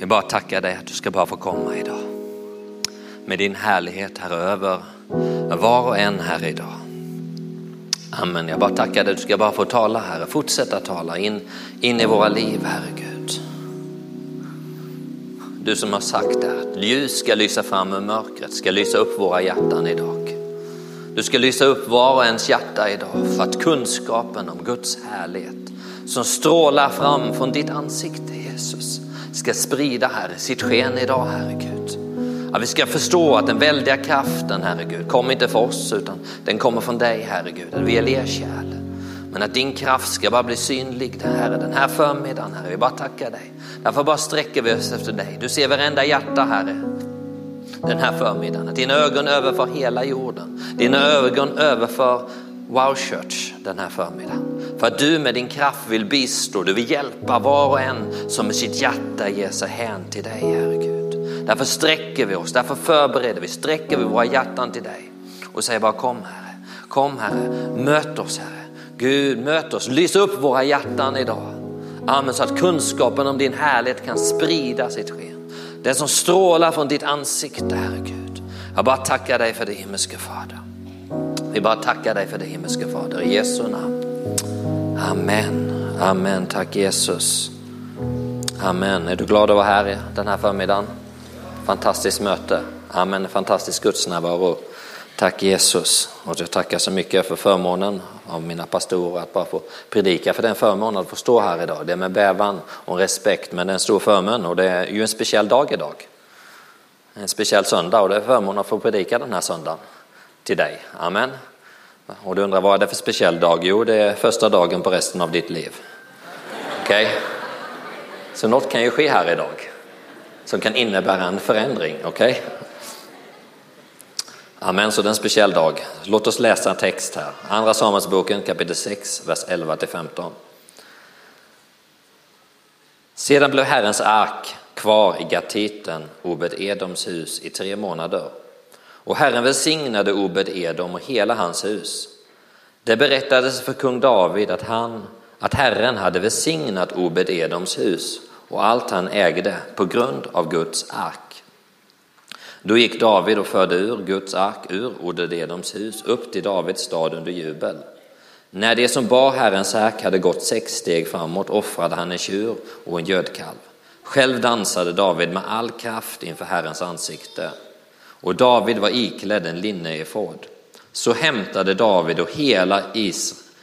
Vi bara tackar dig att du ska bara få komma idag. Med din härlighet här över var och en här idag. Amen. Jag bara tackar dig, du ska bara få tala Herre. Fortsätta tala in, in i våra liv Herre Gud. Du som har sagt det, att ljus ska lysa fram ur mörkret, ska lysa upp våra hjärtan idag. Du ska lysa upp var och ens hjärta idag för att kunskapen om Guds härlighet som strålar fram från ditt ansikte Jesus ska sprida Herre sitt sken idag Herre Gud. Att vi ska förstå att den väldiga kraften Herre Gud kommer inte för oss utan den kommer från dig Herre Gud, att vi är lerkärl. Men att din kraft ska bara bli synlig Herre den här förmiddagen Herre. Vi bara tackar dig. Därför bara sträcker vi oss efter dig. Du ser varenda hjärta Herre den här förmiddagen. Att dina ögon överför hela jorden. Dina ögon överför Wow Church den här förmiddagen. För att du med din kraft vill bistå, du vill hjälpa var och en som med sitt hjärta ger sig hän till dig Herre Gud. Därför sträcker vi oss, därför förbereder vi, sträcker vi våra hjärtan till dig och säger bara kom Herre, kom Herre, möt oss Herre. Gud möt oss, lys upp våra hjärtan idag. Amen, så att kunskapen om din härlighet kan sprida sitt sken. Den som strålar från ditt ansikte Herre Gud. Jag bara tackar dig för det himmelske Fader. Vi bara tackar dig för det himmelske Fader i Jesu namn. Amen, amen, tack Jesus. Amen, är du glad att vara här den här förmiddagen? Fantastiskt möte, amen, fantastisk gudsnärvaro. Tack Jesus och jag tackar så mycket för förmånen av mina pastorer att bara få predika för den förmånen att få stå här idag. Det är med bävan och respekt men det är en stor förmån och det är ju en speciell dag idag. En speciell söndag och det är förmånen att få predika den här söndagen till dig. Amen. Och du undrar vad är det för speciell dag? Jo, det är första dagen på resten av ditt liv. Okej? Okay? Så något kan ju ske här idag som kan innebära en förändring. Okej? Okay? Amen, så det är en speciell dag. Låt oss läsa en text här. Andra Samuelsboken kapitel 6, vers 11 till 15. Sedan blev Herrens ark kvar i Gatiten, Obed Edoms hus, i tre månader. Och Herren välsignade Obed Edom och hela hans hus. Det berättades för kung David att, han, att Herren hade välsignat Obed Edoms hus och allt han ägde på grund av Guds ark. Då gick David och förde ur Guds ark ur Obed Edoms hus upp till Davids stad under jubel. När det som bar Herrens ark hade gått sex steg framåt offrade han en tjur och en gödkalv. Själv dansade David med all kraft inför Herrens ansikte och David var iklädd en linneefod. Så hämtade David och hela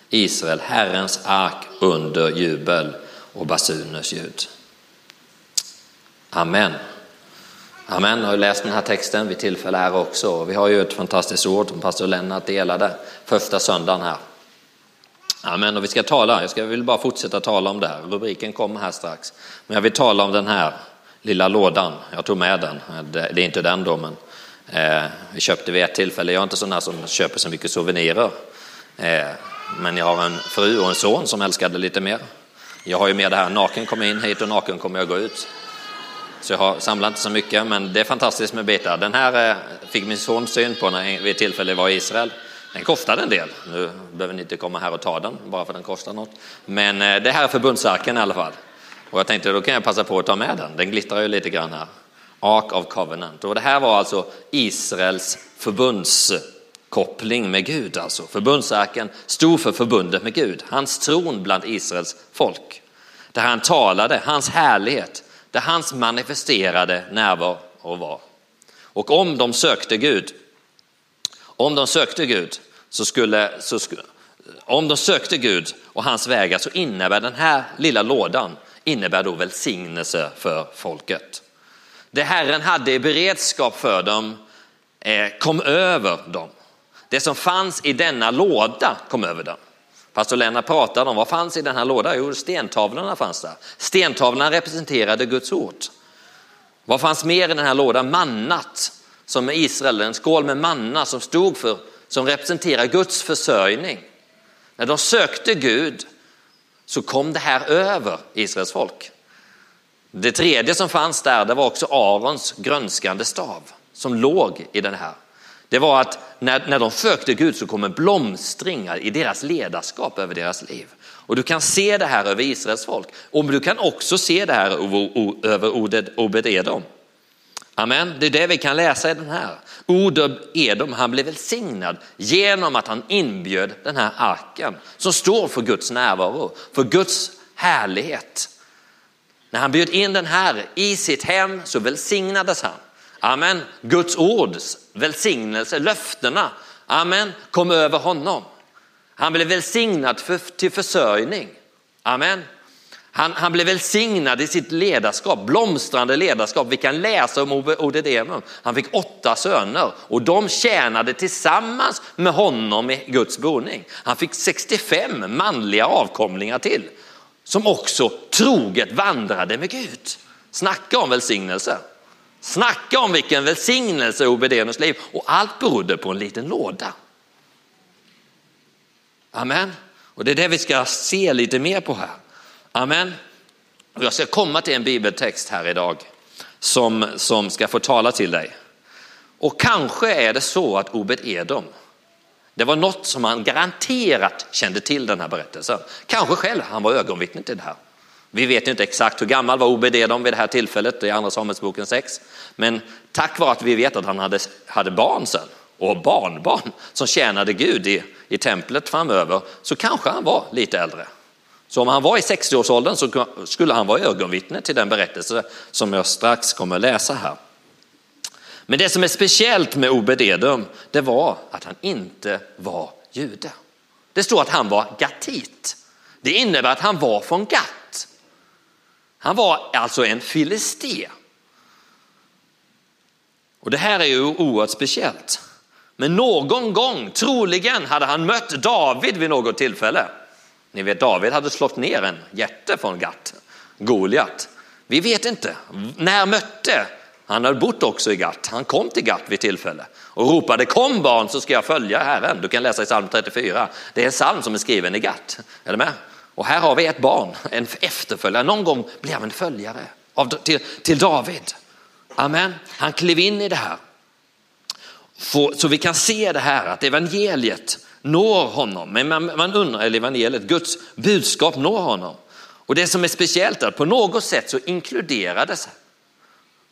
Israel Herrens ark under jubel och basuners ljud. Amen. Amen. Jag har läst den här texten vid tillfälle här också. Vi har ju ett fantastiskt ord som pastor Lennart delade första söndagen här. Amen. Och vi ska tala, jag ska, vill bara fortsätta tala om det här. Rubriken kommer här strax. Men jag vill tala om den här lilla lådan. Jag tog med den. Det är inte den då, men Eh, vi köpte vid ett tillfälle, jag är inte sån här som köper så mycket souvenirer. Eh, men jag har en fru och en son som älskar det lite mer. Jag har ju med det här, naken kommer in hit och naken kommer jag gå ut. Så jag har samlat inte så mycket, men det är fantastiskt med bitar. Den här eh, fick min son syn på när vid ett tillfälle var i Israel. Den kostade en del. Nu behöver ni inte komma här och ta den bara för att den kostar något. Men eh, det här är förbundsarken i alla fall. Och jag tänkte då kan jag passa på att ta med den. Den glittrar ju lite grann här. Ark of Covenant. Och det här var alltså Israels förbundskoppling med Gud. Alltså. Förbundsarken stod för förbundet med Gud, hans tron bland Israels folk. Där han talade, hans härlighet, där hans manifesterade närvaro var. Och om de sökte Gud, om de sökte Gud så skulle, så skulle om de sökte Gud och hans vägar så innebär den här lilla lådan innebär då välsignelse för folket. Det Herren hade i beredskap för dem eh, kom över dem. Det som fanns i denna låda kom över dem. Pastor Lennart pratade om vad fanns i den här lådan? Jo, stentavlorna fanns där. Stentavlorna representerade Guds ord. Vad fanns mer i den här lådan? Mannat, som i Israel, en skål med manna som stod för, som representerar Guds försörjning. När de sökte Gud så kom det här över Israels folk. Det tredje som fanns där, det var också Arons grönskande stav som låg i den här. Det var att när, när de sökte Gud så kom en blomstring i deras ledarskap över deras liv. Och du kan se det här över Israels folk. Och du kan också se det här över Obed-Edom. Amen, det är det vi kan läsa i den här. Obed-Edom, han blev välsignad genom att han inbjöd den här arken som står för Guds närvaro, för Guds härlighet. När han bjöd in den här i sitt hem så välsignades han. Amen. Guds ords välsignelse, löftena, amen, kom över honom. Han blev välsignad för, till försörjning. Amen. Han, han blev välsignad i sitt ledarskap, blomstrande ledarskap. Vi kan läsa om Odedemum. Han fick åtta söner och de tjänade tillsammans med honom i Guds boning. Han fick 65 manliga avkomlingar till som också troget vandrade med Gud. Snacka om välsignelse. Snacka om vilken välsignelse i liv och allt berodde på en liten låda. Amen. Och det är det vi ska se lite mer på här. Amen. Och jag ska komma till en bibeltext här idag som, som ska få tala till dig. Och kanske är det så att Obed Edom, det var något som han garanterat kände till den här berättelsen. Kanske själv, han var ögonvittne till det här. Vi vet inte exakt hur gammal var Obed Edom vid det här tillfället i andra Samuelsboken 6. Men tack vare att vi vet att han hade, hade barn sen och barnbarn som tjänade Gud i, i templet framöver så kanske han var lite äldre. Så om han var i 60-årsåldern så skulle han vara ögonvittne till den berättelse som jag strax kommer läsa här. Men det som är speciellt med Obededom, det var att han inte var jude. Det står att han var gatit. Det innebär att han var från Gat. Han var alltså en filisté. Och det här är ju oerhört speciellt. Men någon gång, troligen, hade han mött David vid något tillfälle. Ni vet David hade slått ner en jätte från Gat, Goliat. Vi vet inte. När mötte? Han hade bott också i Gat. Han kom till Gat vid tillfälle och ropade kom barn så ska jag följa Herren. Du kan läsa i psalm 34. Det är en psalm som är skriven i Gat. Är du med? Och här har vi ett barn, en efterföljare. Någon gång blev han en följare av, till, till David. Amen. Han klev in i det här. Så vi kan se det här att evangeliet når honom. Men man, man undrar, eller evangeliet, Guds budskap når honom. Och det som är speciellt är att på något sätt så inkluderades,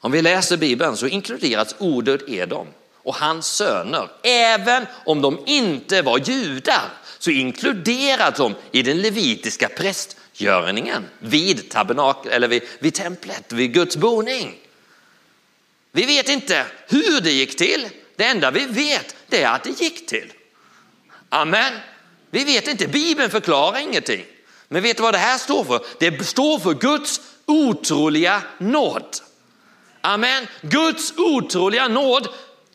om vi läser Bibeln så inkluderas ordet Edom och hans söner. Även om de inte var judar så inkluderas de i den levitiska prästgörningen vid eller vid, vid templet, vid Guds boning. Vi vet inte hur det gick till. Det enda vi vet det är att det gick till. Amen. Vi vet inte, Bibeln förklarar ingenting. Men vet du vad det här står för? Det står för Guds otroliga nåd. Amen. Guds otroliga nåd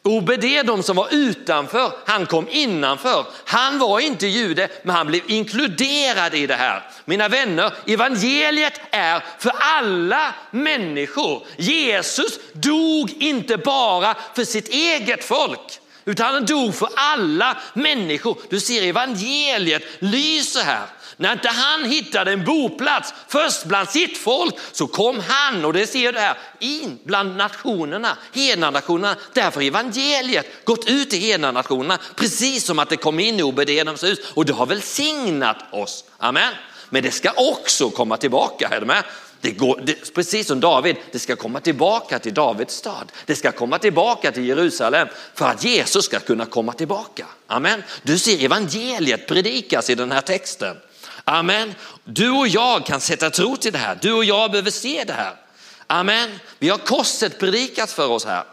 Obededom som var utanför, han kom innanför. Han var inte jude, men han blev inkluderad i det här. Mina vänner, evangeliet är för alla människor. Jesus dog inte bara för sitt eget folk, utan han dog för alla människor. Du ser evangeliet lyser här. När inte han hittade en boplats först bland sitt folk så kom han, och det ser du här, in bland nationerna, hednanationerna. Därför har evangeliet gått ut till hednanationerna precis som att det kom in i Obededoms hus och det har välsignat oss. Amen. Men det ska också komma tillbaka, är du med? Det går, det, precis som David, det ska komma tillbaka till Davids stad. Det ska komma tillbaka till Jerusalem för att Jesus ska kunna komma tillbaka. Amen. Du ser evangeliet predikas i den här texten. Amen. Du och jag kan sätta tro till det här. Du och jag behöver se det här. Amen. Vi har korset predikat för oss här.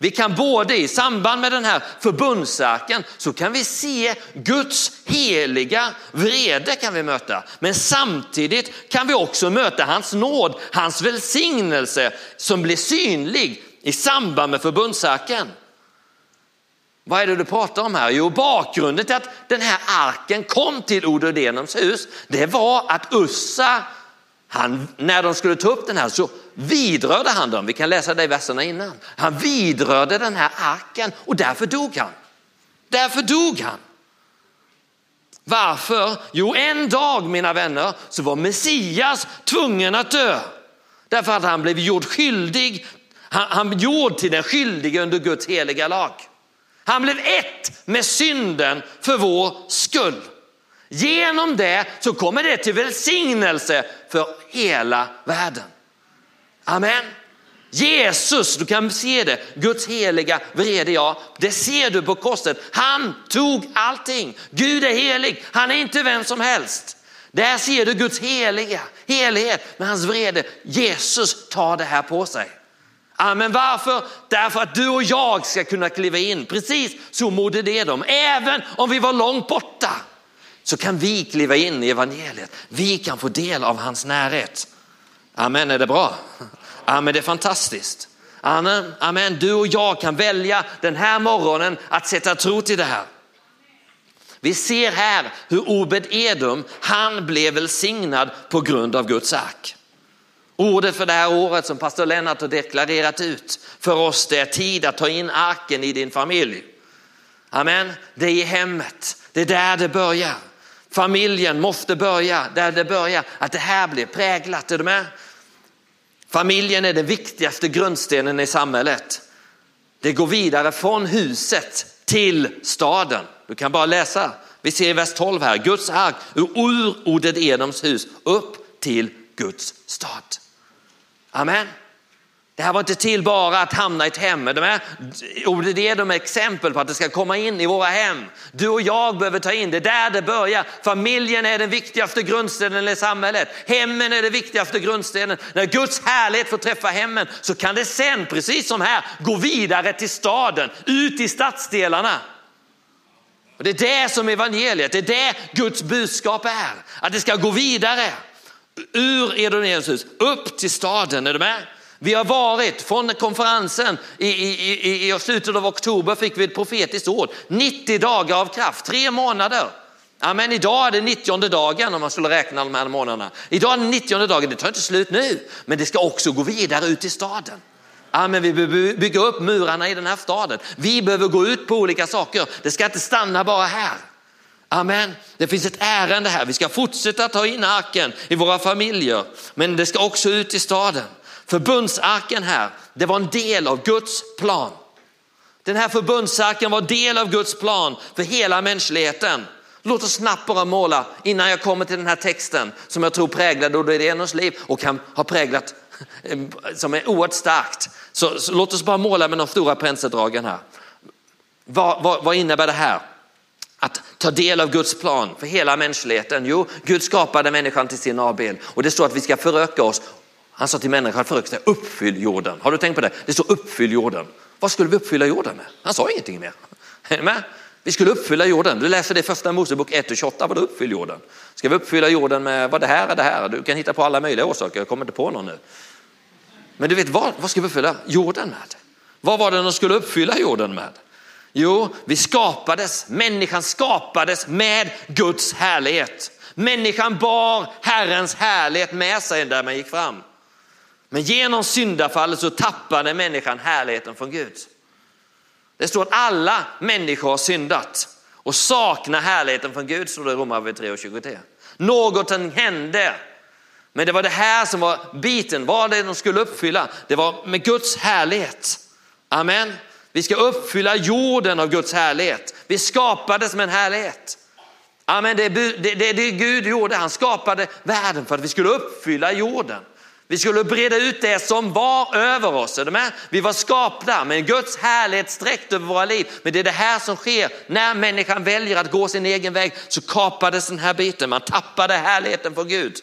Vi kan både i samband med den här förbundsarken så kan vi se Guds heliga vrede kan vi möta. Men samtidigt kan vi också möta hans nåd, hans välsignelse som blir synlig i samband med förbundsarken. Vad är det du pratar om här? Jo, bakgrunden till att den här arken kom till Ododenums hus, det var att Ussa, han, när de skulle ta upp den här så vidrörde han dem. Vi kan läsa det i verserna innan. Han vidrörde den här arken och därför dog han. Därför dog han. Varför? Jo, en dag mina vänner så var Messias tvungen att dö. Därför att han blev gjord skyldig, han, han gjord till den skyldige under Guds heliga lag. Han blev ett med synden för vår skull. Genom det så kommer det till välsignelse för hela världen. Amen. Jesus, du kan se det, Guds heliga vrede, ja, det ser du på korset. Han tog allting. Gud är helig, han är inte vem som helst. Där ser du Guds heliga, helighet med hans vrede. Jesus tar det här på sig. Amen. Varför? Därför att du och jag ska kunna kliva in, precis så mådde det dem. Även om vi var långt borta så kan vi kliva in i evangeliet. Vi kan få del av hans närhet. Amen, är det bra? Amen, det är fantastiskt. Amen, amen. Du och jag kan välja den här morgonen att sätta tro till det här. Vi ser här hur Obed Edom, han blev välsignad på grund av Guds ark. Ordet för det här året som pastor Lennart har deklarerat ut för oss, det är tid att ta in arken i din familj. Amen, det är i hemmet, det är där det börjar. Familjen måste börja där det börjar, att det här blir präglat. Är du med? Familjen är den viktigaste grundstenen i samhället. Det går vidare från huset till staden. Du kan bara läsa. Vi ser i vers 12 här, Guds ark ur ordet Edoms hus upp till Guds stad. Amen. Det här var inte till bara att hamna i ett hem. De är, det är de exempel på att det ska komma in i våra hem. Du och jag behöver ta in det där det börjar. Familjen är den viktigaste grundstenen i samhället. Hemmen är den viktigaste grundstenen. När Guds härlighet får träffa hemmen så kan det sen, precis som här, gå vidare till staden, ut i stadsdelarna. Och det är det som evangeliet, det är det Guds budskap är. Att det ska gå vidare ur Edoniens hus upp till staden. Är du med? Vi har varit från konferensen i, i, i, i slutet av oktober fick vi ett profetiskt ord. 90 dagar av kraft, tre månader. Ja, men idag är det 90 dagen om man skulle räkna de här månaderna. Idag är det 90 dagen, det tar inte slut nu, men det ska också gå vidare ut i staden. Ja, men vi behöver bygga upp murarna i den här staden. Vi behöver gå ut på olika saker. Det ska inte stanna bara här. Amen. Det finns ett ärende här. Vi ska fortsätta ta in arken i våra familjer, men det ska också ut i staden. Förbundsarken här, det var en del av Guds plan. Den här förbundsarken var del av Guds plan för hela mänskligheten. Låt oss snabbt bara måla innan jag kommer till den här texten som jag tror präglade Odenos liv och kan ha präglat eh, som är oerhört starkt. Så, så, låt oss bara måla med de stora penseldragen här. Vad, vad, vad innebär det här? Att ta del av Guds plan för hela mänskligheten. Jo, Gud skapade människan till sin avbild och det står att vi ska föröka oss han sa till människan, föröka sig, uppfyll jorden. Har du tänkt på det? Det står uppfyll jorden. Vad skulle vi uppfylla jorden med? Han sa ingenting mer. Med? Vi skulle uppfylla jorden. Du läser det i första Mosebok 1 och 28, Vadå uppfyll jorden? Ska vi uppfylla jorden med vad det här är det här? Du kan hitta på alla möjliga orsaker, jag kommer inte på någon nu. Men du vet vad, vad ska vi uppfylla jorden med? Vad var det de skulle uppfylla jorden med? Jo, vi skapades, människan skapades med Guds härlighet. Människan bar Herrens härlighet med sig där man gick fram. Men genom syndafallet så tappade människan härligheten från Gud. Det står att alla människor har syndat och saknar härligheten från Gud, står det i Romarbrevet 3 och 23. Någonting hände, men det var det här som var biten, vad det de skulle uppfylla. Det var med Guds härlighet. Amen. Vi ska uppfylla jorden av Guds härlighet. Vi skapades med en härlighet. Amen. Det är det, det, det Gud gjorde, han skapade världen för att vi skulle uppfylla jorden. Vi skulle breda ut det som var över oss. Är du med? Vi var skapta med Guds härlighet sträckt över våra liv. Men det är det här som sker när människan väljer att gå sin egen väg så kapades den här biten. Man tappade härligheten för Gud.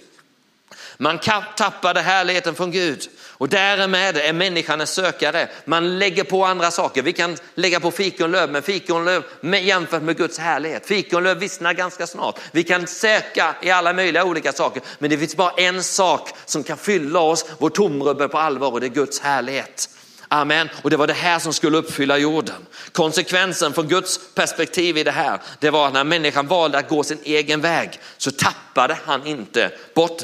Man tappade härligheten från Gud och därmed är människan en sökare. Man lägger på andra saker. Vi kan lägga på fikonlöv, men fikonlöv jämfört med Guds härlighet. Fikonlöv vissnar ganska snart. Vi kan söka i alla möjliga olika saker, men det finns bara en sak som kan fylla oss, vår tomrubbe på allvar och det är Guds härlighet. Amen. Och det var det här som skulle uppfylla jorden. Konsekvensen från Guds perspektiv i det här, det var att när människan valde att gå sin egen väg så tappade han inte bort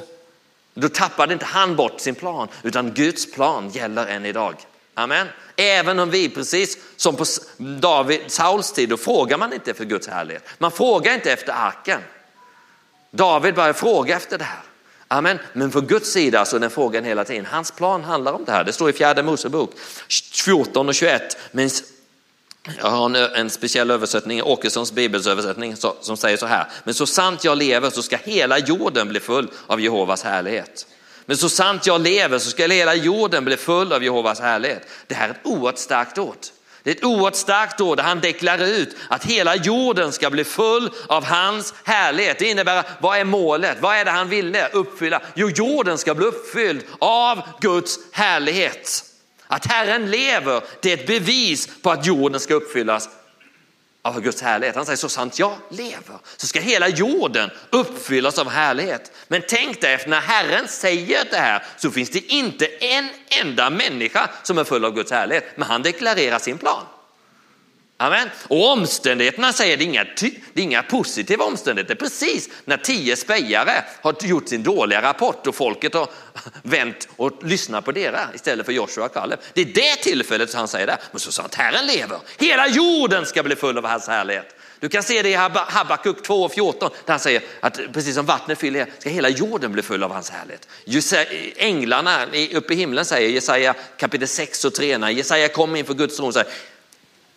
då tappade inte han bort sin plan, utan Guds plan gäller än idag. Amen. Även om vi, precis som på David, Sauls tid, då frågar man inte efter Guds härlighet. Man frågar inte efter arken. David börjar fråga efter det här. Amen. Men från Guds sida så är den frågan hela tiden. Hans plan handlar om det här. Det står i fjärde Mosebok 14 och 21. Men jag har en, en speciell översättning, Åkessons bibelsöversättning som säger så här. Men så sant jag lever så ska hela jorden bli full av Jehovas härlighet. Men så sant jag lever så ska hela jorden bli full av Jehovas härlighet. Det här är ett oerhört starkt ord. Det är ett oerhört starkt ord där han deklarerar ut att hela jorden ska bli full av hans härlighet. Det innebär, vad är målet? Vad är det han ville uppfylla? Jo, jorden ska bli uppfylld av Guds härlighet. Att Herren lever, det är ett bevis på att jorden ska uppfyllas av Guds härlighet. Han säger så sant jag lever så ska hela jorden uppfyllas av härlighet. Men tänk dig efter när Herren säger det här så finns det inte en enda människa som är full av Guds härlighet. Men han deklarerar sin plan. Amen. Och omständigheterna säger det är, inga, det är inga positiva omständigheter. Precis när tio spejare har gjort sin dåliga rapport och folket har vänt och lyssnat på deras istället för Joshua och Kaleb. Det är det tillfället som han säger det. Men så sa han, att Herren lever, hela jorden ska bli full av hans härlighet. Du kan se det i Habakuk 2.14 där han säger att precis som vattnet fyller ska hela jorden bli full av hans härlighet. Änglarna uppe i himlen säger Jesaja kapitel 6 och 3 när Jesaja kommer inför Guds tron säger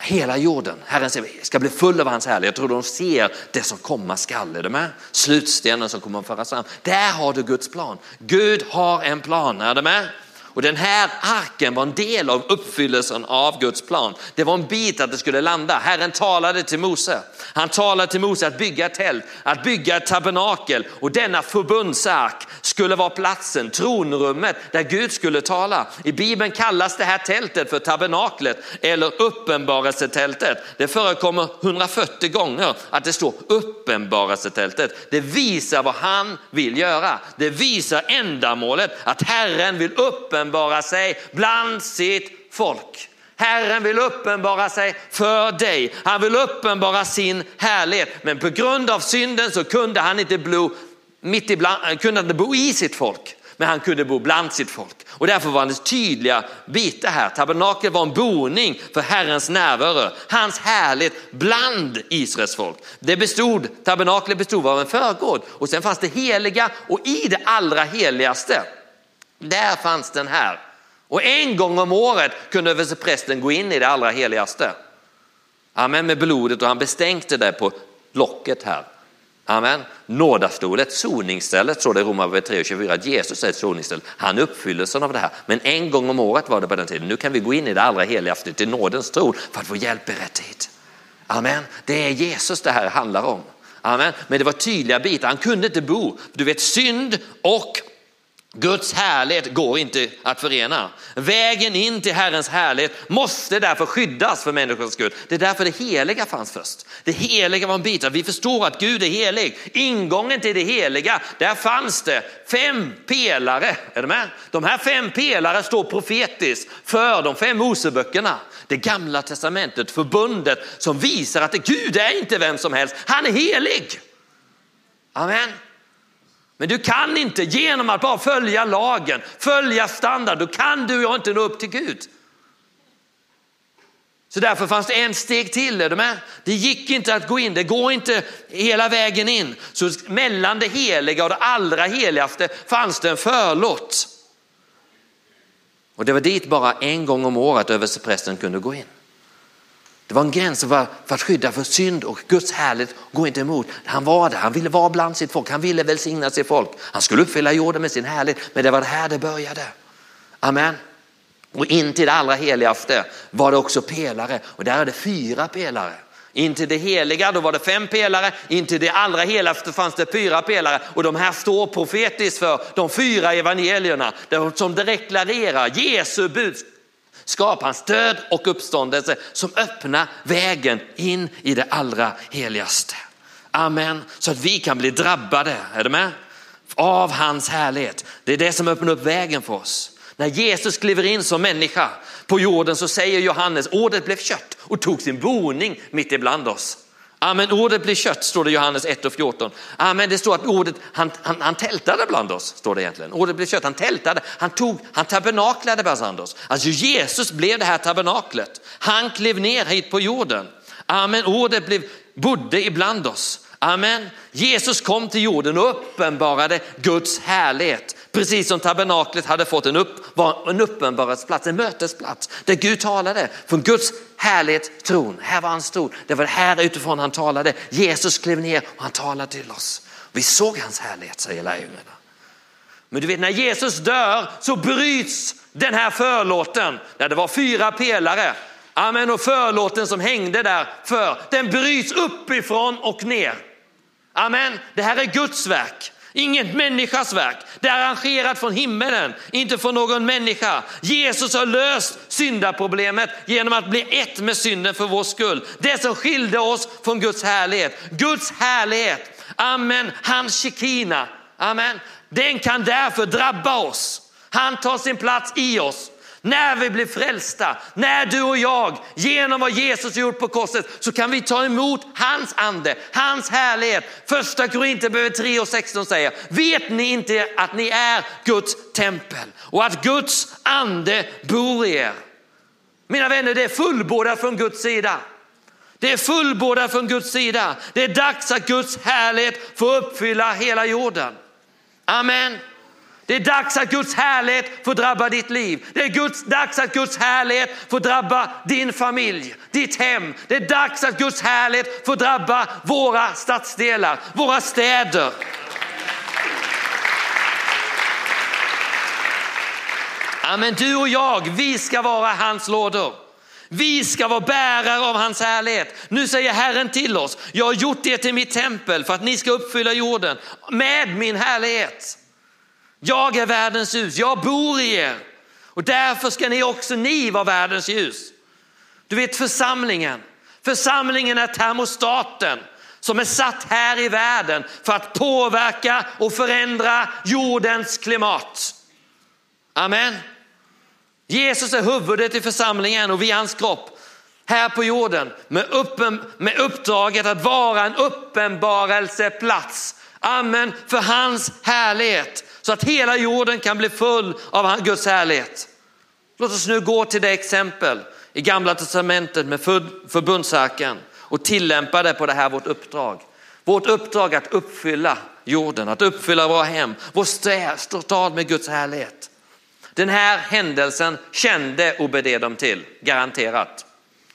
Hela jorden, Herren ska bli full av hans härlighet. Jag tror de ser det som komma skall. Är du med? Slutstenen som kommer att föras fram. Där har du Guds plan. Gud har en plan. Är du med? Och den här arken var en del av uppfyllelsen av Guds plan. Det var en bit att det skulle landa. Herren talade till Mose. Han talade till Mose att bygga ett tält, att bygga ett tabernakel och denna förbundsark skulle vara platsen, tronrummet där Gud skulle tala. I Bibeln kallas det här tältet för tabernaklet eller uppenbarelsetältet. Det förekommer 140 gånger att det står uppenbarelsetältet. Det visar vad han vill göra. Det visar ändamålet att Herren vill uppenbara sig bland sitt folk. Herren vill uppenbara sig för dig. Han vill uppenbara sin härlighet. Men på grund av synden så kunde han inte bo, mitt ibland, eh, kunde inte bo i sitt folk. Men han kunde bo bland sitt folk. Och därför var det tydliga bitar här. Tabernaklet var en boning för Herrens närvaro. Hans härlighet bland Israels folk. Det bestod, tabernaklet bestod av en förgård och sen fanns det heliga och i det allra heligaste, där fanns den här och en gång om året kunde översteprästen gå in i det allra heligaste. Amen, med blodet och han bestänkte det på locket här. Amen. Nådastolet, soningsstället, står det i Romarbrevet 3 och 24 att Jesus är ett soningsställe. Han uppfyllelsen av det här. Men en gång om året var det på den tiden. Nu kan vi gå in i det allra heligaste till nådens tron för att få hjälp i rätt tid. Amen. Det är Jesus det här handlar om. Amen. Men det var tydliga bitar. Han kunde inte bo. Du vet synd och Guds härlighet går inte att förena. Vägen in till Herrens härlighet måste därför skyddas för människors skull. Det är därför det heliga fanns först. Det heliga var en bit, vi förstår att Gud är helig. Ingången till det heliga, där fanns det fem pelare. Är du med? De här fem pelare står profetiskt för de fem Moseböckerna. Det gamla testamentet, förbundet som visar att Gud är inte vem som helst, han är helig. Amen. Men du kan inte genom att bara följa lagen, följa standard, då kan du och inte nå upp till Gud. Så därför fanns det en steg till, är du med? Det gick inte att gå in, det går inte hela vägen in. Så mellan det heliga och det allra heligaste fanns det en förlåt. Och det var dit bara en gång om året översteprästen kunde gå in. Det var en gräns för, att skydda för synd och Guds härlighet går inte emot. Han var där, han ville vara bland sitt folk, han ville välsigna sitt folk. Han skulle uppfylla jorden med sin härlighet, men det var det här det började. Amen. Och in till det allra heligaste var det också pelare och där är det fyra pelare. In till det heliga då var det fem pelare, in till det allra heligaste fanns det fyra pelare och de här står profetiskt för de fyra evangelierna som deklarerar Jesu budskap skapa hans död och uppståndelse som öppnar vägen in i det allra heligaste. Amen. Så att vi kan bli drabbade, är du med? Av hans härlighet. Det är det som öppnar upp vägen för oss. När Jesus kliver in som människa på jorden så säger Johannes, ordet blev kött och tog sin boning mitt ibland oss. Amen, ordet blir kött står det i Johannes 1 och 14. Amen, det står att ordet, han, han, han tältade bland oss, står det egentligen. Ordet blev kött, han tältade, han tog, han tabernaklade bland oss. Alltså Jesus blev det här tabernaklet. Han klev ner hit på jorden. Amen, ordet blev, bodde ibland oss. Amen. Jesus kom till jorden och uppenbarade Guds härlighet Precis som tabernaklet hade fått en, upp, var en uppenbarhetsplats, en mötesplats där Gud talade från Guds härlighet tron. Här var hans tron. Det var här utifrån han talade. Jesus klev ner och han talade till oss. Vi såg hans härlighet, säger lärjungarna. Men du vet när Jesus dör så bryts den här förlåten där det var fyra pelare. Amen och förlåten som hängde där för den bryts uppifrån och ner. Amen. Det här är Guds verk. Inget människas verk. Det är arrangerat från himmelen, inte från någon människa. Jesus har löst syndaproblemet genom att bli ett med synden för vår skull. Det som skilde oss från Guds härlighet. Guds härlighet, amen, hans shekina, amen. Den kan därför drabba oss. Han tar sin plats i oss. När vi blir frälsta, när du och jag genom vad Jesus gjort på korset så kan vi ta emot hans ande, hans härlighet. Första Korinthierbrevet 3 och 16 säger, vet ni inte att ni är Guds tempel och att Guds ande bor i er? Mina vänner, det är fullbordat från Guds sida. Det är fullbordat från Guds sida. Det är dags att Guds härlighet får uppfylla hela jorden. Amen. Det är dags att Guds härlighet får drabba ditt liv. Det är Guds, dags att Guds härlighet får drabba din familj, ditt hem. Det är dags att Guds härlighet får drabba våra stadsdelar, våra städer. Amen, du och jag, vi ska vara hans lådor. Vi ska vara bärare av hans härlighet. Nu säger Herren till oss, jag har gjort er till mitt tempel för att ni ska uppfylla jorden med min härlighet. Jag är världens ljus, jag bor i er och därför ska ni också ni vara världens ljus. Du vet församlingen, församlingen är termostaten som är satt här i världen för att påverka och förändra jordens klimat. Amen. Jesus är huvudet i församlingen och vi är hans kropp här på jorden med, uppen, med uppdraget att vara en uppenbarelseplats. Amen, för hans härlighet så att hela jorden kan bli full av Guds härlighet. Låt oss nu gå till det exempel i gamla testamentet med förbundsarken och tillämpa det på det här vårt uppdrag. Vårt uppdrag att uppfylla jorden, att uppfylla våra hem, vår stad med Guds härlighet. Den här händelsen kände Obededom till, garanterat.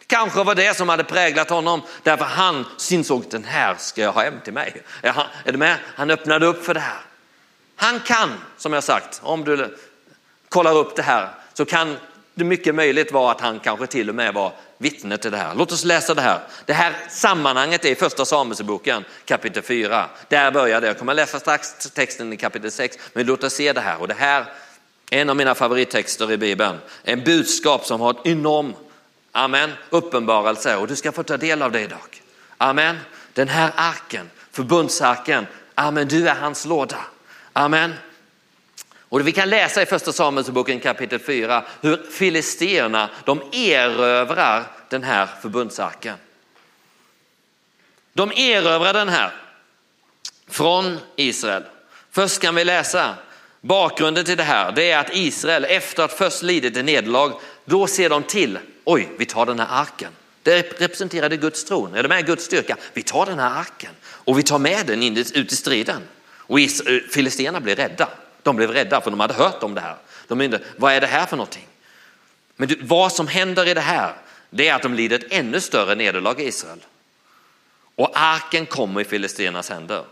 Kanske var det som hade präglat honom därför han insåg den här ska jag ha hem till mig. Är du med? Han öppnade upp för det här. Han kan, som jag sagt, om du kollar upp det här så kan det mycket möjligt vara att han kanske till och med var vittne till det här. Låt oss läsa det här. Det här sammanhanget är i första Samuelsboken kapitel 4. Där börjar det. Jag kommer läsa strax texten i kapitel 6, men låt oss se det här. Och det här är en av mina favorittexter i Bibeln. En budskap som har ett enorm amen, uppenbarelse och du ska få ta del av det idag. Amen. Den här arken, förbundsarken, amen, du är hans låda. Amen. Och vi kan läsa i första Samuelsboken kapitel 4 hur filisterna de erövrar den här förbundsarken. De erövrar den här från Israel. Först kan vi läsa bakgrunden till det här. Det är att Israel efter att först lidit ett nederlag, då ser de till, oj, vi tar den här arken. Det representerade Guds tron, eller med Guds styrka. Vi tar den här arken och vi tar med den in, ut i striden. Och eh, filisterna blev rädda. De blev rädda för de hade hört om det här. De undrade, vad är det här för någonting? Men du, vad som händer i det här, det är att de lider ett ännu större nederlag i Israel. Och arken kommer i filisternas händer.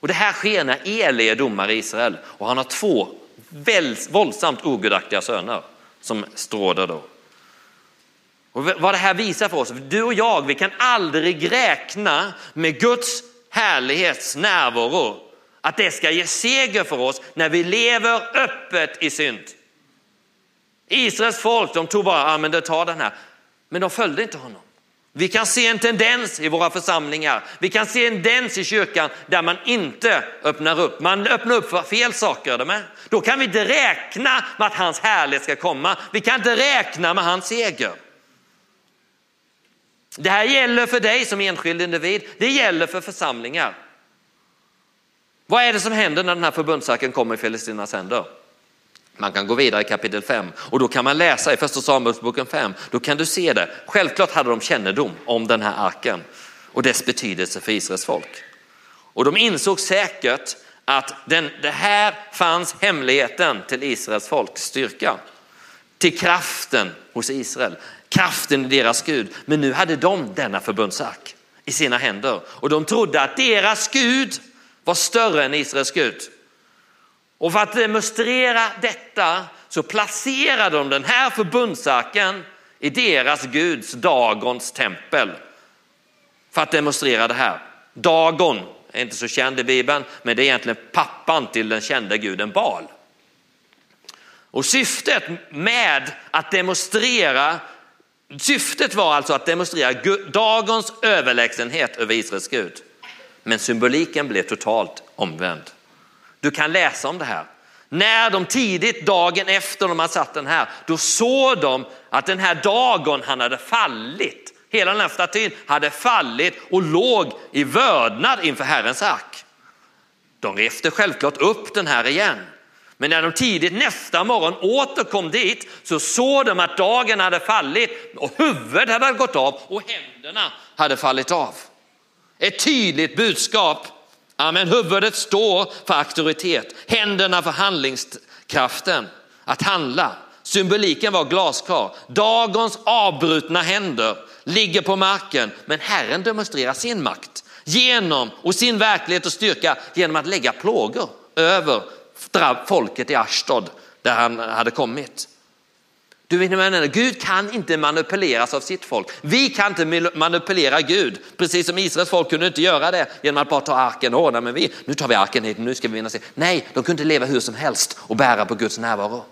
Och det här sker när Eli är domare i Israel och han har två våldsamt ogudaktiga söner som stråder då. Och vad det här visar för oss, du och jag, vi kan aldrig räkna med Guds härlighets närvaro att det ska ge seger för oss när vi lever öppet i synd. Israels folk, de tog bara, ja men det tar den här. Men de följde inte honom. Vi kan se en tendens i våra församlingar. Vi kan se en tendens i kyrkan där man inte öppnar upp. Man öppnar upp för fel saker. Med. Då kan vi inte räkna med att hans härlighet ska komma. Vi kan inte räkna med hans seger. Det här gäller för dig som enskild individ. Det gäller för församlingar. Vad är det som händer när den här förbundsarken kommer i Filistinas händer? Man kan gå vidare i kapitel 5 och då kan man läsa i första Samuelsboken 5. Då kan du se det. Självklart hade de kännedom om den här arken och dess betydelse för Israels folk. Och de insåg säkert att den, det här fanns hemligheten till Israels folks styrka. Till kraften hos Israel, kraften i deras Gud. Men nu hade de denna förbundsark i sina händer och de trodde att deras Gud var större än Israels Gud. Och för att demonstrera detta så placerade de den här förbundsarken i deras Guds Dagons tempel. För att demonstrera det här. Dagon är inte så känd i Bibeln, men det är egentligen pappan till den kände guden Baal. Och syftet med att demonstrera, syftet var alltså att demonstrera dagons överlägsenhet över Israels Gud. Men symboliken blev totalt omvänd. Du kan läsa om det här. När de tidigt dagen efter de hade satt den här, då såg de att den här dagen han hade fallit. Hela den här statyn hade fallit och låg i vördnad inför Herrens ark. De reste självklart upp den här igen. Men när de tidigt nästa morgon åter kom dit så såg de att dagen hade fallit och huvudet hade gått av och händerna hade fallit av. Ett tydligt budskap. Amen. Huvudet står för auktoritet, händerna för handlingskraften, att handla. Symboliken var glasklar. Dagens avbrutna händer ligger på marken, men Herren demonstrerar sin makt genom och sin verklighet och styrka genom att lägga plågor över folket i Ashtod där han hade kommit. Du vet, vänner, Gud kan inte manipuleras av sitt folk. Vi kan inte manipulera Gud, precis som Israels folk kunde inte göra det genom att bara ta arken. Åh, nej, men vi, nu tar vi arken hit, nu ska vi vinna sig. Nej, de kunde inte leva hur som helst och bära på Guds närvaro.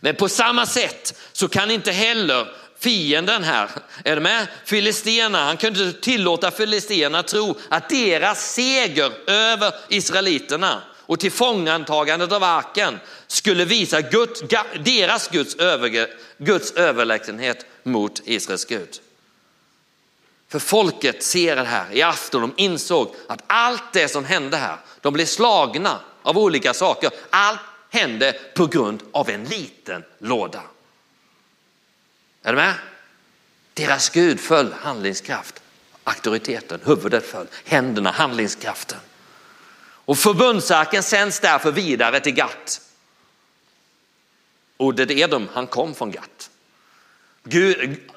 Men på samma sätt så kan inte heller fienden här, är du med? Filisterna, han kunde inte tillåta filisterna tro att deras seger över israeliterna och tillfångantagandet av arken skulle visa Guds, deras Guds, över, Guds överlägsenhet mot Israels Gud. För folket ser det här i afton, de insåg att allt det som hände här, de blev slagna av olika saker. Allt hände på grund av en liten låda. Är du med? Deras Gud föll handlingskraft, auktoriteten, huvudet föll, händerna, handlingskraften. Och förbundsarken sänds därför vidare till GATT. Och det är de, han kom från Gat.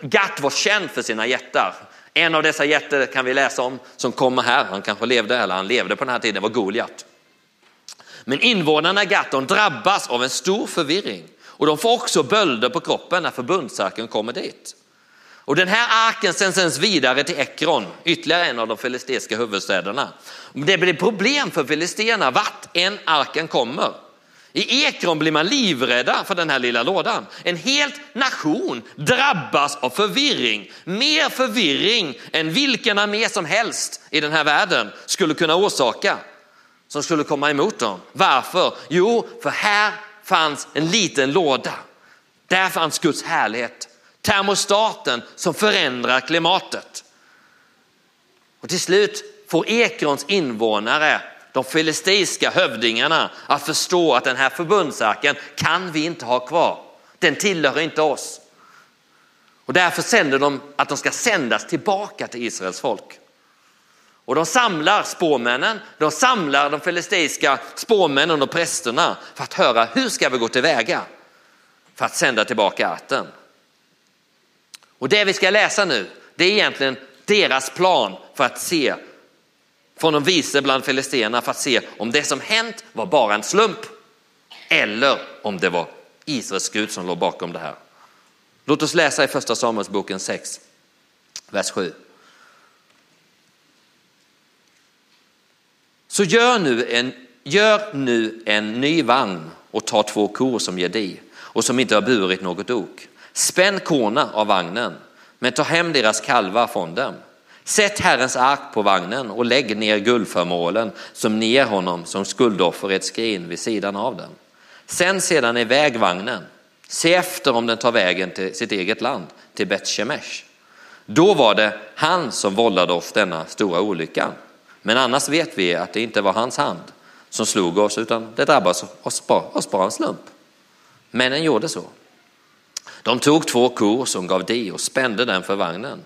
Gat var känd för sina jättar. En av dessa jättar kan vi läsa om som kommer här, han kanske levde eller han levde på den här tiden, var Goliat. Men invånarna i Gat drabbas av en stor förvirring och de får också bölder på kroppen när förbundsarken kommer dit. Och den här arken sen sänds vidare till Ekron, ytterligare en av de filistiska huvudstäderna. Det blir problem för filisterna vart en arken kommer. I Ekron blir man livrädda för den här lilla lådan. En hel nation drabbas av förvirring. Mer förvirring än vilken armé som helst i den här världen skulle kunna orsaka. Som skulle komma emot dem. Varför? Jo, för här fanns en liten låda. Där fanns Guds härlighet termostaten som förändrar klimatet. Och till slut får Ekrons invånare, de filistiska hövdingarna, att förstå att den här förbundsarken kan vi inte ha kvar. Den tillhör inte oss. Och därför sänder de att de ska sändas tillbaka till Israels folk. Och de samlar spåmännen, de samlar de filistiska spåmännen och prästerna för att höra hur ska vi gå tillväga för att sända tillbaka arten. Och det vi ska läsa nu, det är egentligen deras plan för att se från de vise bland filisterna för att se om det som hänt var bara en slump eller om det var Israels Gud som låg bakom det här. Låt oss läsa i första Samuelsboken 6, vers 7. Så gör nu, en, gör nu en ny vagn och ta två kor som ger di och som inte har burit något ok. Spänn korna av vagnen, men ta hem deras kalvar från dem. Sätt Herrens ark på vagnen och lägg ner guldföremålen som ni ger honom som skuldoffer i ett skrin vid sidan av den. Sänd sedan iväg vagnen. Se efter om den tar vägen till sitt eget land, till Betshemesh. Då var det han som vållade oss denna stora olyckan. Men annars vet vi att det inte var hans hand som slog oss, utan det drabbade oss bara, oss bara en slump. Männen gjorde så. De tog två kor som gav di och spände den för vagnen.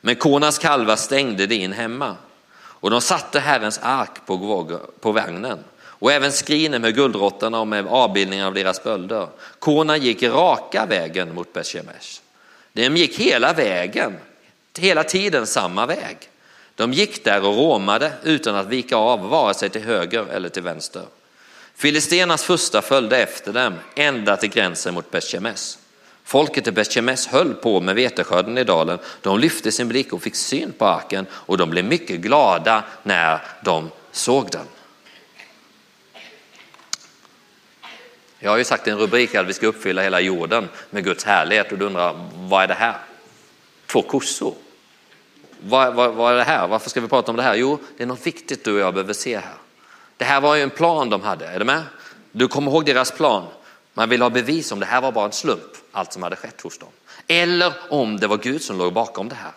Men kornas kalvar stängde de in hemma och de satte Herrens ark på, på vagnen och även skrinen med guldråttorna och med avbildningen av deras bölder. Korna gick raka vägen mot Beshemesh. De gick hela vägen, hela tiden samma väg. De gick där och råmade utan att vika av vare sig till höger eller till vänster. Filistenas första följde efter dem ända till gränsen mot Beshemesh. Folket i Betjemes höll på med veteskörden i dalen. De lyfte sin blick och fick syn på arken och de blev mycket glada när de såg den. Jag har ju sagt i en rubrik att vi ska uppfylla hela jorden med Guds härlighet och du undrar vad är det här? Två kossor. Vad, vad, vad, är det här? Varför ska vi prata om det här? Jo, det är något viktigt du och jag behöver se här. Det här var ju en plan de hade, är du med? Du kommer ihåg deras plan. Man vill ha bevis om det här var bara en slump, allt som hade skett hos dem. Eller om det var Gud som låg bakom det här.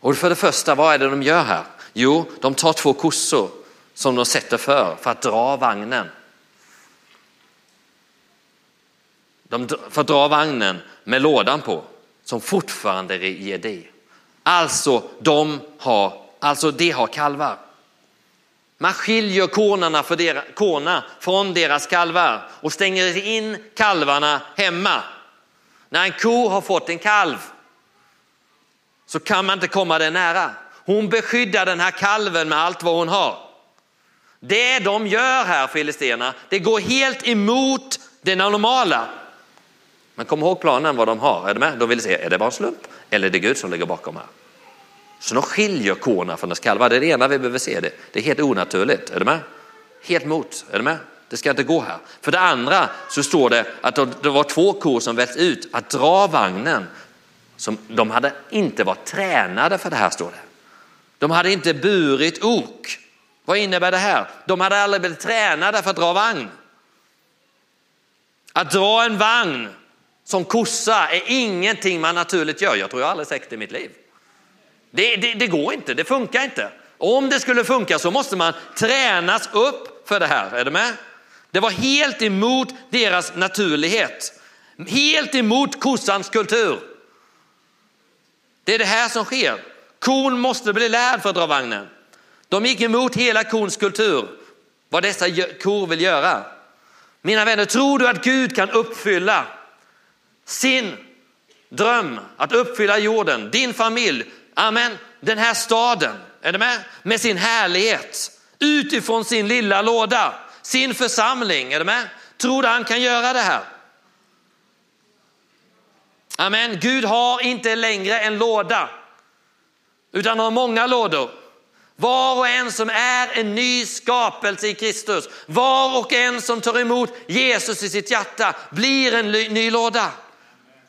Och för det första, vad är det de gör här? Jo, de tar två kossor som de sätter för, för att dra vagnen. De, får dra vagnen med lådan på, som fortfarande ger det. Alltså, de har, alltså de har kalvar. Man skiljer korna, för korna från deras kalvar och stänger in kalvarna hemma. När en ko har fått en kalv så kan man inte komma den nära. Hon beskyddar den här kalven med allt vad hon har. Det de gör här, filisterna, det går helt emot det normala. Men kom ihåg planen vad de har, är du med? De vill se, är det bara en slump eller är det Gud som ligger bakom här? Så de skiljer korna från dess kalvar. Det är det ena vi behöver se. Det, det är helt onaturligt. Är du med? Helt mot. Är du med? Det ska inte gå här. För det andra så står det att det var två kor som vält ut att dra vagnen. Som, de hade inte varit tränade för det här står det. De hade inte burit ok. Vad innebär det här? De hade aldrig blivit tränade för att dra vagn. Att dra en vagn som kossa är ingenting man naturligt gör. Jag tror jag aldrig sett det i mitt liv. Det, det, det, går inte, det funkar inte. Om det skulle funka så måste man tränas upp för det här. Är du med? Det var helt emot deras naturlighet. Helt emot kossans kultur. Det är det här som sker. Kon måste bli lärd för att dra vagnen. De gick emot hela kons kultur, vad dessa kor vill göra. Mina vänner, tror du att Gud kan uppfylla sin dröm att uppfylla jorden, din familj, Amen. Den här staden, är du med? Med sin härlighet, utifrån sin lilla låda, sin församling, är du med? Tror du han kan göra det här? Amen. Gud har inte längre en låda, utan har många lådor. Var och en som är en ny skapelse i Kristus, var och en som tar emot Jesus i sitt hjärta blir en ny låda.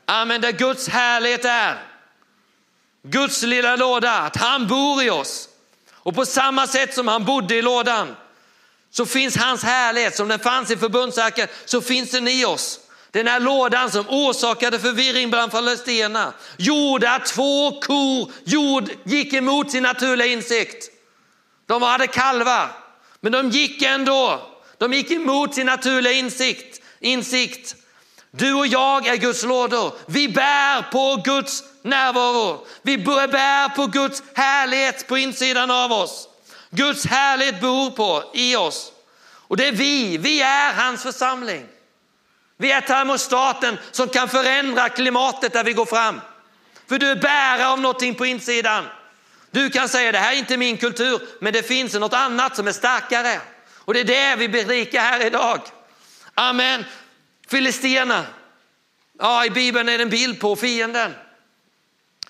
Amen, där Guds härlighet är. Guds lilla låda, att han bor i oss. Och på samma sätt som han bodde i lådan så finns hans härlighet, som den fanns i förbundsarken, så finns den i oss. Den här lådan som orsakade förvirring bland palestinierna gjorde att två kor gick emot sin naturliga insikt. De hade kalvar, men de gick ändå. De gick emot sin naturliga insikt. insikt. Du och jag är Guds lådor. Vi bär på Guds närvaro. Vi bär på Guds härlighet på insidan av oss. Guds härlighet bor på i oss. Och det är vi, vi är hans församling. Vi är termostaten som kan förändra klimatet där vi går fram. För du är bärare av någonting på insidan. Du kan säga det här är inte min kultur, men det finns något annat som är starkare. Och det är det vi berikar här idag. Amen. Filisterna, ja i Bibeln är det en bild på fienden.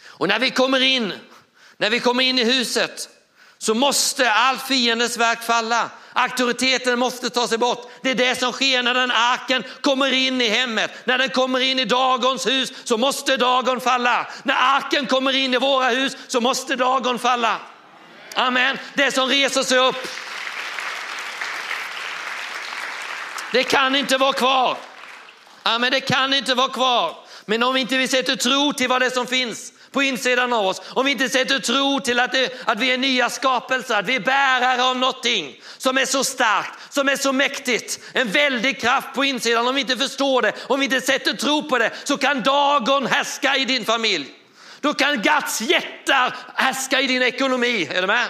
Och när vi kommer in, när vi kommer in i huset så måste allt fiendens verk falla. Auktoriteten måste ta sig bort. Det är det som sker när den arken kommer in i hemmet. När den kommer in i Dagons hus så måste Dagon falla. När arken kommer in i våra hus så måste Dagon falla. Amen. Det som reser sig upp. Det kan inte vara kvar. Ja, men det kan inte vara kvar. Men om inte vi sätter tro till vad det är som finns på insidan av oss, om vi inte sätter tro till att, det, att vi är nya skapelser, att vi är bärare av någonting som är så starkt, som är så mäktigt, en väldig kraft på insidan. Om vi inte förstår det, om vi inte sätter tro på det, så kan dagen härska i din familj. Då kan Gats jättar härska i din ekonomi. Är du med?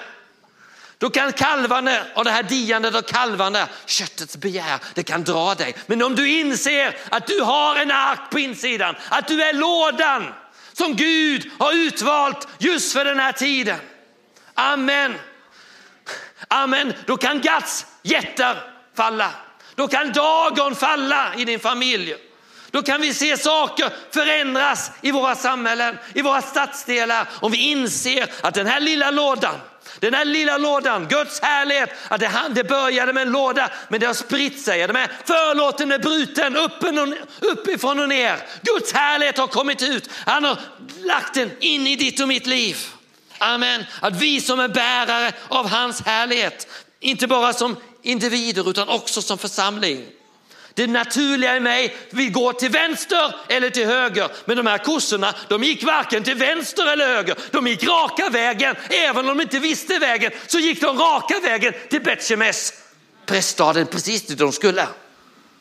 Då kan kalvarna och det här diandet och kalvarna, köttets begär, det kan dra dig. Men om du inser att du har en ark på insidan, att du är lådan som Gud har utvalt just för den här tiden. Amen. Amen. Då kan Gats jättar falla. Då kan dagen falla i din familj. Då kan vi se saker förändras i våra samhällen, i våra stadsdelar. Om vi inser att den här lilla lådan, den här lilla lådan, Guds härlighet, att det, det började med en låda men det har spritt sig. Är med? förlåten är bruten uppifrån och ner. Guds härlighet har kommit ut. Han har lagt den in i ditt och mitt liv. Amen. Att vi som är bärare av hans härlighet, inte bara som individer utan också som församling. Det naturliga i mig vill gå till vänster eller till höger. Men de här kossorna, de gick varken till vänster eller höger. De gick raka vägen. Även om de inte visste vägen så gick de raka vägen till Betjemes, präststaden, precis dit de skulle.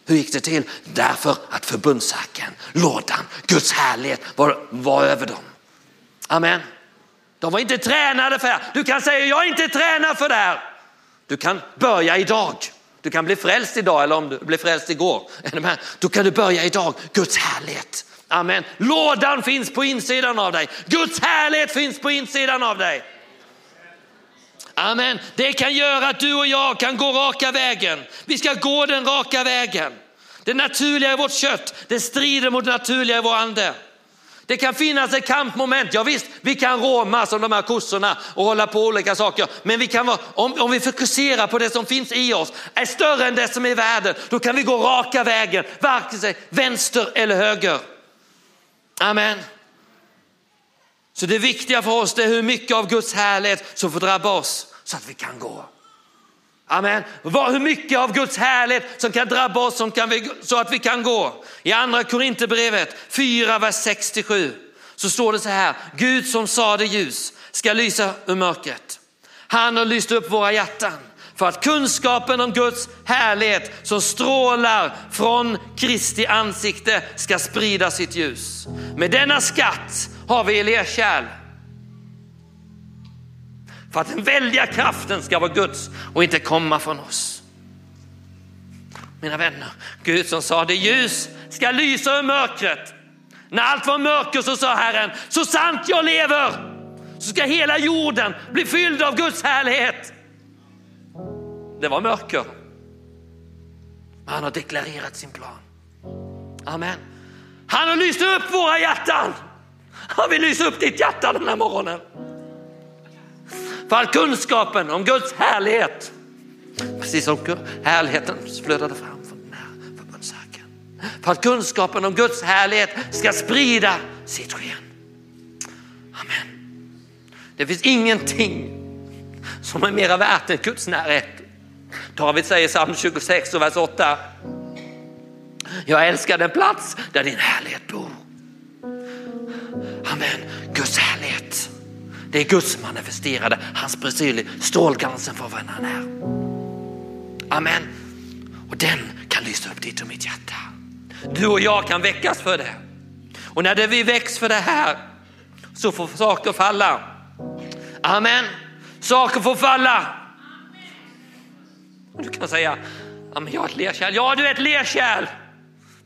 Hur gick det till? Därför att förbundsarken, lådan, Guds härlighet var, var över dem. Amen. De var inte tränade för det här. Du kan säga, jag är inte tränad för det här. Du kan börja idag. Du kan bli frälst idag eller om du blev frälst igår. Då kan du börja idag. Guds härlighet. Amen. Lådan finns på insidan av dig. Guds härlighet finns på insidan av dig. Amen. Det kan göra att du och jag kan gå raka vägen. Vi ska gå den raka vägen. Det naturliga i vårt kött, det strider mot det naturliga i vår ande. Det kan finnas ett kampmoment. Ja, visst, vi kan råma som de här kossorna och hålla på olika saker. Men vi kan vara, om, om vi fokuserar på det som finns i oss, är större än det som är i världen, då kan vi gå raka vägen, varken sig vänster eller höger. Amen. Så det viktiga för oss är hur mycket av Guds härlighet som får drabba oss så att vi kan gå. Amen. Hur mycket av Guds härlighet som kan drabba oss som kan vi, så att vi kan gå. I andra Korinthierbrevet 4, vers 67 så står det så här. Gud som sade ljus ska lysa ur mörkret. Han har lyst upp våra hjärtan för att kunskapen om Guds härlighet som strålar från Kristi ansikte ska sprida sitt ljus. Med denna skatt har vi lerkärl för att den väldiga kraften ska vara Guds och inte komma från oss. Mina vänner, Gud som sa det ljus ska lysa ur mörkret. När allt var mörker så sa Herren, så sant jag lever så ska hela jorden bli fylld av Guds härlighet. Det var mörker. Han har deklarerat sin plan. Amen. Han har lyst upp våra hjärtan. Han vill lysa upp ditt hjärta den här morgonen. För att kunskapen om Guds härlighet, precis som härligheten flödade fram från den här förbundsarken. För att kunskapen om Guds härlighet ska sprida sitt sken. Amen. Det finns ingenting som är mera värt än Guds närhet. David säger i psalm 26 och vers 8. Jag älskar den plats där din härlighet bor. Amen. Det är Guds manifesterade, hans precis strålglansen för vem han är. Amen. Och den kan lysa upp ditt och mitt hjärta. Du och jag kan väckas för det. Och när det vi väcks för det här så får saker falla. Amen. Saker får falla. Du kan säga, jag är ett lerkärl. Ja, du är ett lerkärl.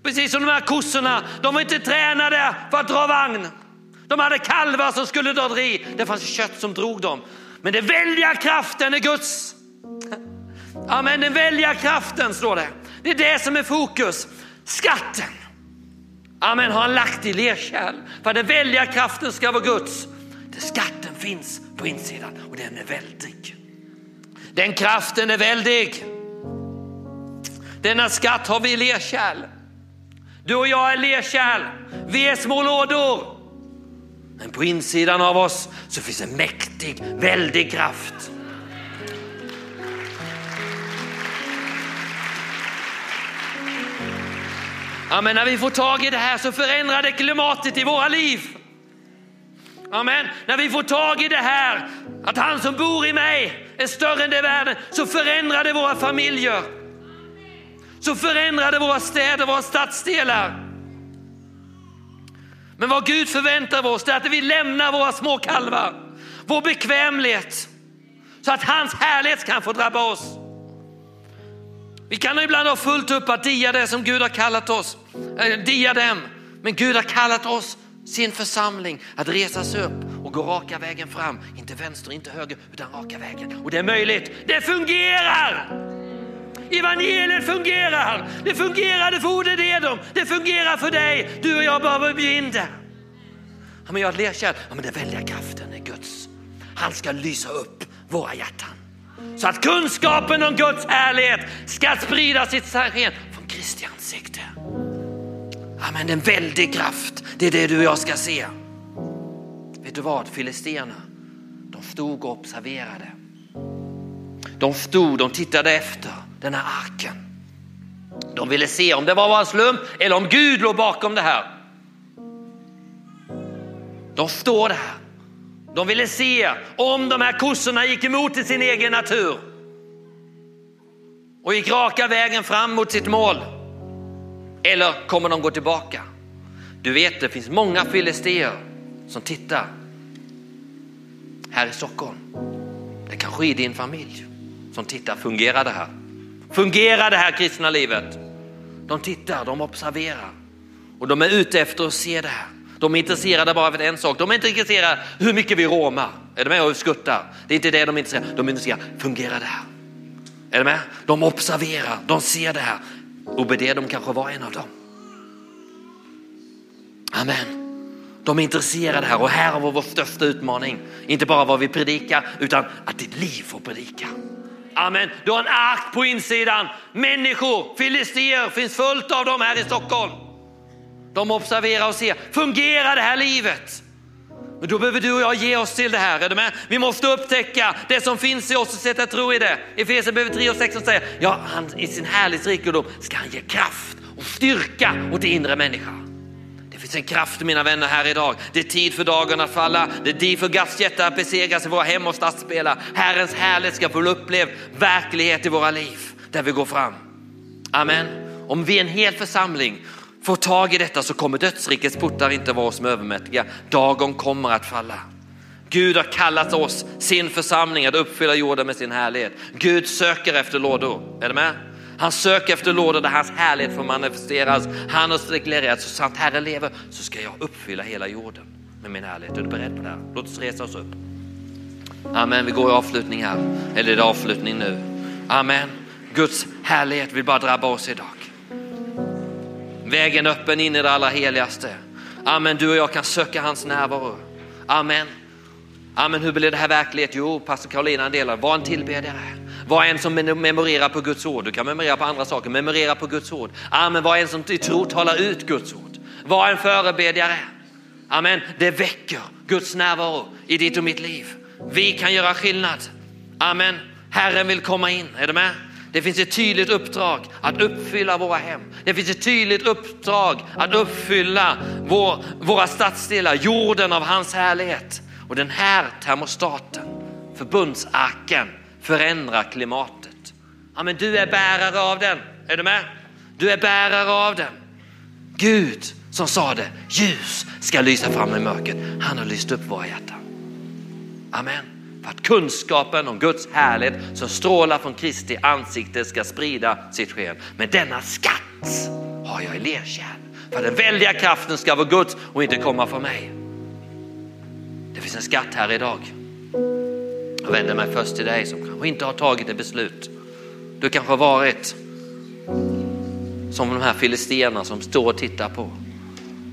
Precis som de här kossorna, de var inte tränade för att dra vagn. De hade kalvar som skulle dra i. Det fanns kött som drog dem. Men den väldiga kraften är Guds. Amen, den väldiga kraften står det. Det är det som är fokus. Skatten. Amen, har han lagt i lerkärl. För att den väldiga kraften ska vara Guds. Det skatten finns på insidan och den är väldig. Den kraften är väldig. Denna skatt har vi i lerkärl. Du och jag är lerkärl. Vi är små lådor. Men på insidan av oss så finns en mäktig, väldig kraft. Amen. När vi får tag i det här så förändrar det klimatet i våra liv. Amen. När vi får tag i det här, att han som bor i mig är större än det världen, så förändrar det våra familjer. Så förändrar det våra städer, våra stadsdelar. Men vad Gud förväntar av oss är att vi lämnar våra små kalvar, vår bekvämlighet. Så att hans härlighet kan få drabba oss. Vi kan ibland ha fullt upp att dia det som Gud har kallat oss, äh, dia dem. Men Gud har kallat oss, sin församling, att resa sig upp och gå raka vägen fram. Inte vänster, inte höger, utan raka vägen. Och det är möjligt. Det fungerar! Evangeliet fungerar. Det fungerade för Ode Dedom. Det fungerar för dig. Du och jag behöver bli in det. Ja, men jag är. Ja, men den väldiga kraften är Guds. Han ska lysa upp våra hjärtan. Så att kunskapen om Guds härlighet ska sprida sitt sken från Kristi ansikte. Amen, en väldig kraft. Det är det du och jag ska se. Vet du vad? Filisterna, de stod och observerade. De stod, de tittade efter den här arken. De ville se om det var bara en slump eller om Gud låg bakom det här. De står där. De ville se om de här kossorna gick emot i sin egen natur och gick raka vägen fram mot sitt mål. Eller kommer de gå tillbaka? Du vet, det finns många filister som tittar här i Stockholm. Det kanske är din familj som tittar, fungerar det här? Fungerar det här kristna livet? De tittar, de observerar och de är ute efter att se det här. De är intresserade bara av en sak. De är inte intresserade hur mycket vi råmar. Är du med och skuttar? Det är inte det de är intresserade De är intresserade, fungerar det här? Är du med? De observerar, de ser det här. Obededom kanske var en av dem. Amen. De är intresserade här och här har vår största utmaning. Inte bara vad vi predikar utan att ditt liv får predika. Amen. Du har en ark på insidan. Människor, filister, finns fullt av dem här i Stockholm. De observerar och ser, fungerar det här livet? Men då behöver du och jag ge oss till det här. Är du med? Vi måste upptäcka det som finns i oss och sätta tro i det. Efesierbrevet 3 och 16 säger, ja, han, i sin härlighetsrikedom ska han ge kraft och styrka åt det inre människan. Det finns en kraft mina vänner här idag. Det är tid för dagen att falla. Det är tid för Guds hjärta att besegras i våra hem och stadsdelar. Herrens härlighet ska få uppleva verklighet i våra liv där vi går fram. Amen. Om vi är en hel församling får tag i detta så kommer dödsrikets portar inte vara oss övermäktiga. Dagen kommer att falla. Gud har kallat oss, sin församling, att uppfylla jorden med sin härlighet. Gud söker efter lådor. Är du med? Han söker efter lådor där hans härlighet får manifesteras. Han har deklarerat så sant Herren lever så ska jag uppfylla hela jorden med min härlighet. Är du beredd på det här? Låt oss resa oss upp. Amen, vi går i avslutning här. Eller är det avslutning nu? Amen. Guds härlighet vill bara drabba oss idag. Vägen öppen in i det allra heligaste. Amen, du och jag kan söka hans närvaro. Amen. Amen, hur blir det här verklighet? Jo, pastor Karolina delar, var en tillbedjare. Var en som memorerar på Guds ord. Du kan memorera på andra saker, memorera på Guds ord. Ah, Amen, var en som i tro talar ut Guds ord. Var en förebedjare. Amen, det väcker Guds närvaro i ditt och mitt liv. Vi kan göra skillnad. Amen, Herren vill komma in, är du med? Det finns ett tydligt uppdrag att uppfylla våra hem. Det finns ett tydligt uppdrag att uppfylla vår, våra stadsdelar, jorden av hans härlighet. Och den här termostaten, förbundsarken, förändra klimatet. Ja, men du är bärare av den. Är du med? Du är bärare av den. Gud som sa det, ljus ska lysa fram i mörkret. Han har lyst upp våra hjärtan. Amen. För att kunskapen om Guds härlighet som strålar från Kristi ansikte ska sprida sitt sken. Men denna skatt har jag i lerkärl. För den väldiga kraften ska vara Guds och inte komma från mig. Det finns en skatt här idag. Jag vänder mig först till dig som kanske inte har tagit ett beslut. Du kanske har varit som de här filisterna som står och tittar på.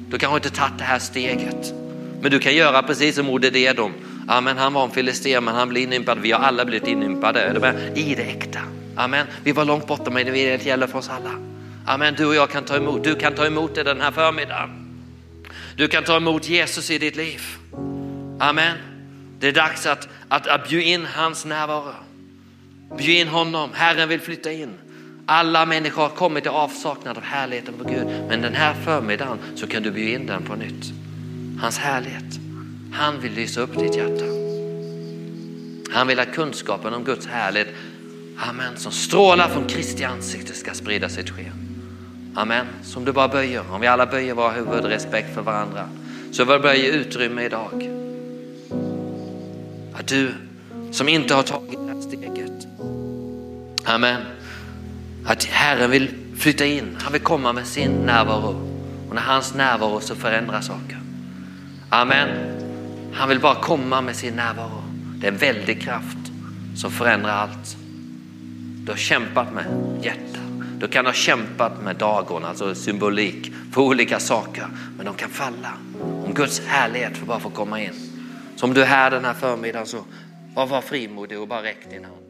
Du kanske inte tagit det här steget. Men du kan göra precis som Ode Dedom. Amen, han var en filister men han blev inympad. Vi har alla blivit inympade i det äkta. Amen, vi var långt borta men det gäller för oss alla. Amen, du och jag kan ta emot. Du kan ta emot det den här förmiddagen. Du kan ta emot Jesus i ditt liv. Amen. Det är dags att, att, att bjuda in hans närvaro. Bjud in honom. Herren vill flytta in. Alla människor har kommit i avsaknad av härligheten på Gud. Men den här förmiddagen så kan du bjuda in den på nytt. Hans härlighet. Han vill lysa upp ditt hjärta. Han vill att kunskapen om Guds härlighet, amen, som strålar från Kristi ansikte ska sprida sitt sken. Amen. Som du bara böjer, om vi alla böjer våra huvud, respekt för varandra, så vi böjer börja ge utrymme idag. Att du som inte har tagit det här steget. Amen. Att Herren vill flytta in, han vill komma med sin närvaro. Och när hans närvaro så förändrar saker. Amen. Han vill bara komma med sin närvaro. Det är en väldig kraft som förändrar allt. Du har kämpat med hjärta. Du kan ha kämpat med dagon, alltså symbolik för olika saker. Men de kan falla om Guds härlighet får bara få komma in. Så om du är här den här förmiddagen så var, var frimodig och bara räck din hand.